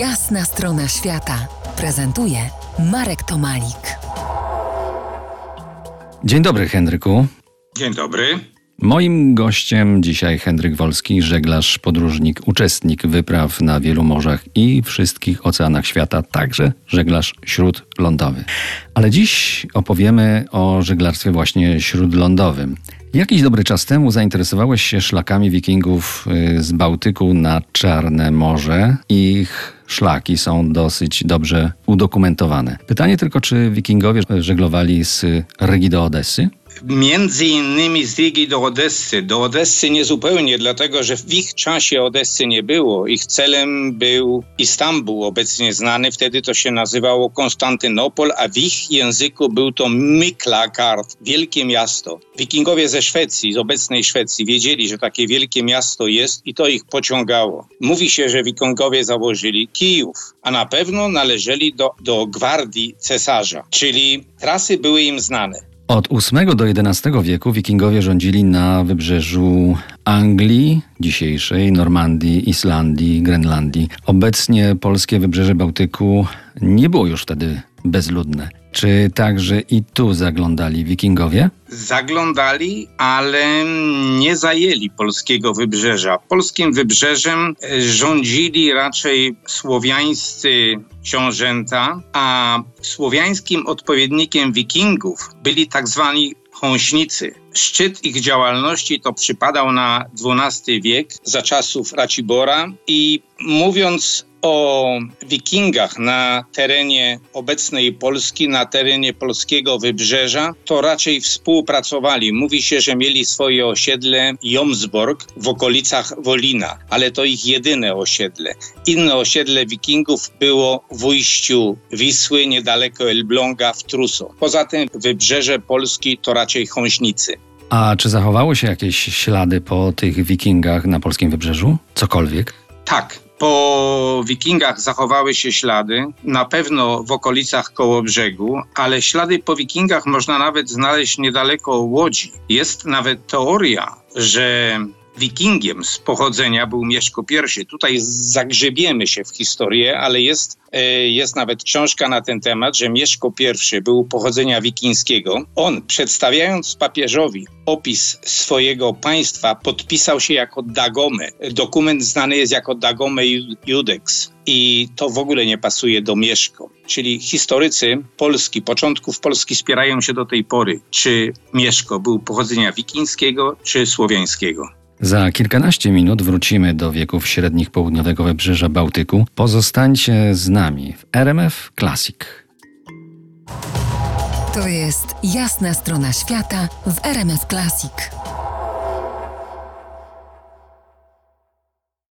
Jasna strona świata prezentuje Marek Tomalik. Dzień dobry, Henryku. Dzień dobry. Moim gościem dzisiaj Henryk Wolski, żeglarz, podróżnik, uczestnik wypraw na wielu morzach i wszystkich oceanach świata, także żeglarz śródlądowy. Ale dziś opowiemy o żeglarstwie właśnie śródlądowym. Jakiś dobry czas temu zainteresowałeś się szlakami wikingów y, z Bałtyku na Czarne Morze. Ich szlaki są dosyć dobrze udokumentowane. Pytanie tylko, czy wikingowie żeglowali z Rygi do Odessy? Między innymi z Rigi do Odessy. Do Odessy niezupełnie, dlatego że w ich czasie Odessy nie było. Ich celem był Istanbul, obecnie znany. Wtedy to się nazywało Konstantynopol, a w ich języku był to Miklagard, wielkie miasto. Wikingowie ze Szwecji, z obecnej Szwecji, wiedzieli, że takie wielkie miasto jest i to ich pociągało. Mówi się, że wikingowie założyli Kijów, a na pewno należeli do, do gwardii cesarza, czyli trasy były im znane. Od VIII do XI wieku wikingowie rządzili na wybrzeżu Anglii, dzisiejszej Normandii, Islandii, Grenlandii. Obecnie polskie wybrzeże Bałtyku nie było już wtedy bezludne. Czy także i tu zaglądali wikingowie? Zaglądali, ale nie zajęli polskiego wybrzeża. Polskim wybrzeżem e, rządzili raczej słowiańscy książęta, a słowiańskim odpowiednikiem wikingów byli tak zwani Chąśnicy. Szczyt ich działalności to przypadał na XII wiek za czasów Racibora i mówiąc o wikingach na terenie obecnej Polski, na terenie polskiego wybrzeża, to raczej współpracowali. Mówi się, że mieli swoje osiedle Jomsborg w okolicach Wolina, ale to ich jedyne osiedle. Inne osiedle wikingów było w ujściu Wisły, niedaleko Elbląga w Truso. Poza tym wybrzeże Polski to raczej Chąśnicy. A czy zachowały się jakieś ślady po tych wikingach na polskim wybrzeżu? Cokolwiek? Tak, po wikingach zachowały się ślady, na pewno w okolicach koło brzegu, ale ślady po wikingach można nawet znaleźć niedaleko Łodzi. Jest nawet teoria, że wikingiem z pochodzenia był Mieszko I. Tutaj zagrzebiemy się w historię, ale jest, e, jest nawet książka na ten temat, że Mieszko I był pochodzenia wikińskiego. On, przedstawiając papieżowi opis swojego państwa, podpisał się jako Dagome. Dokument znany jest jako Dagome Judex. I to w ogóle nie pasuje do Mieszko. Czyli historycy Polski, początków Polski spierają się do tej pory, czy Mieszko był pochodzenia wikińskiego, czy słowiańskiego. Za kilkanaście minut wrócimy do wieków średnich południowego wybrzeża Bałtyku. Pozostańcie z nami w RMF Classic. To jest jasna strona świata w RMF Classic.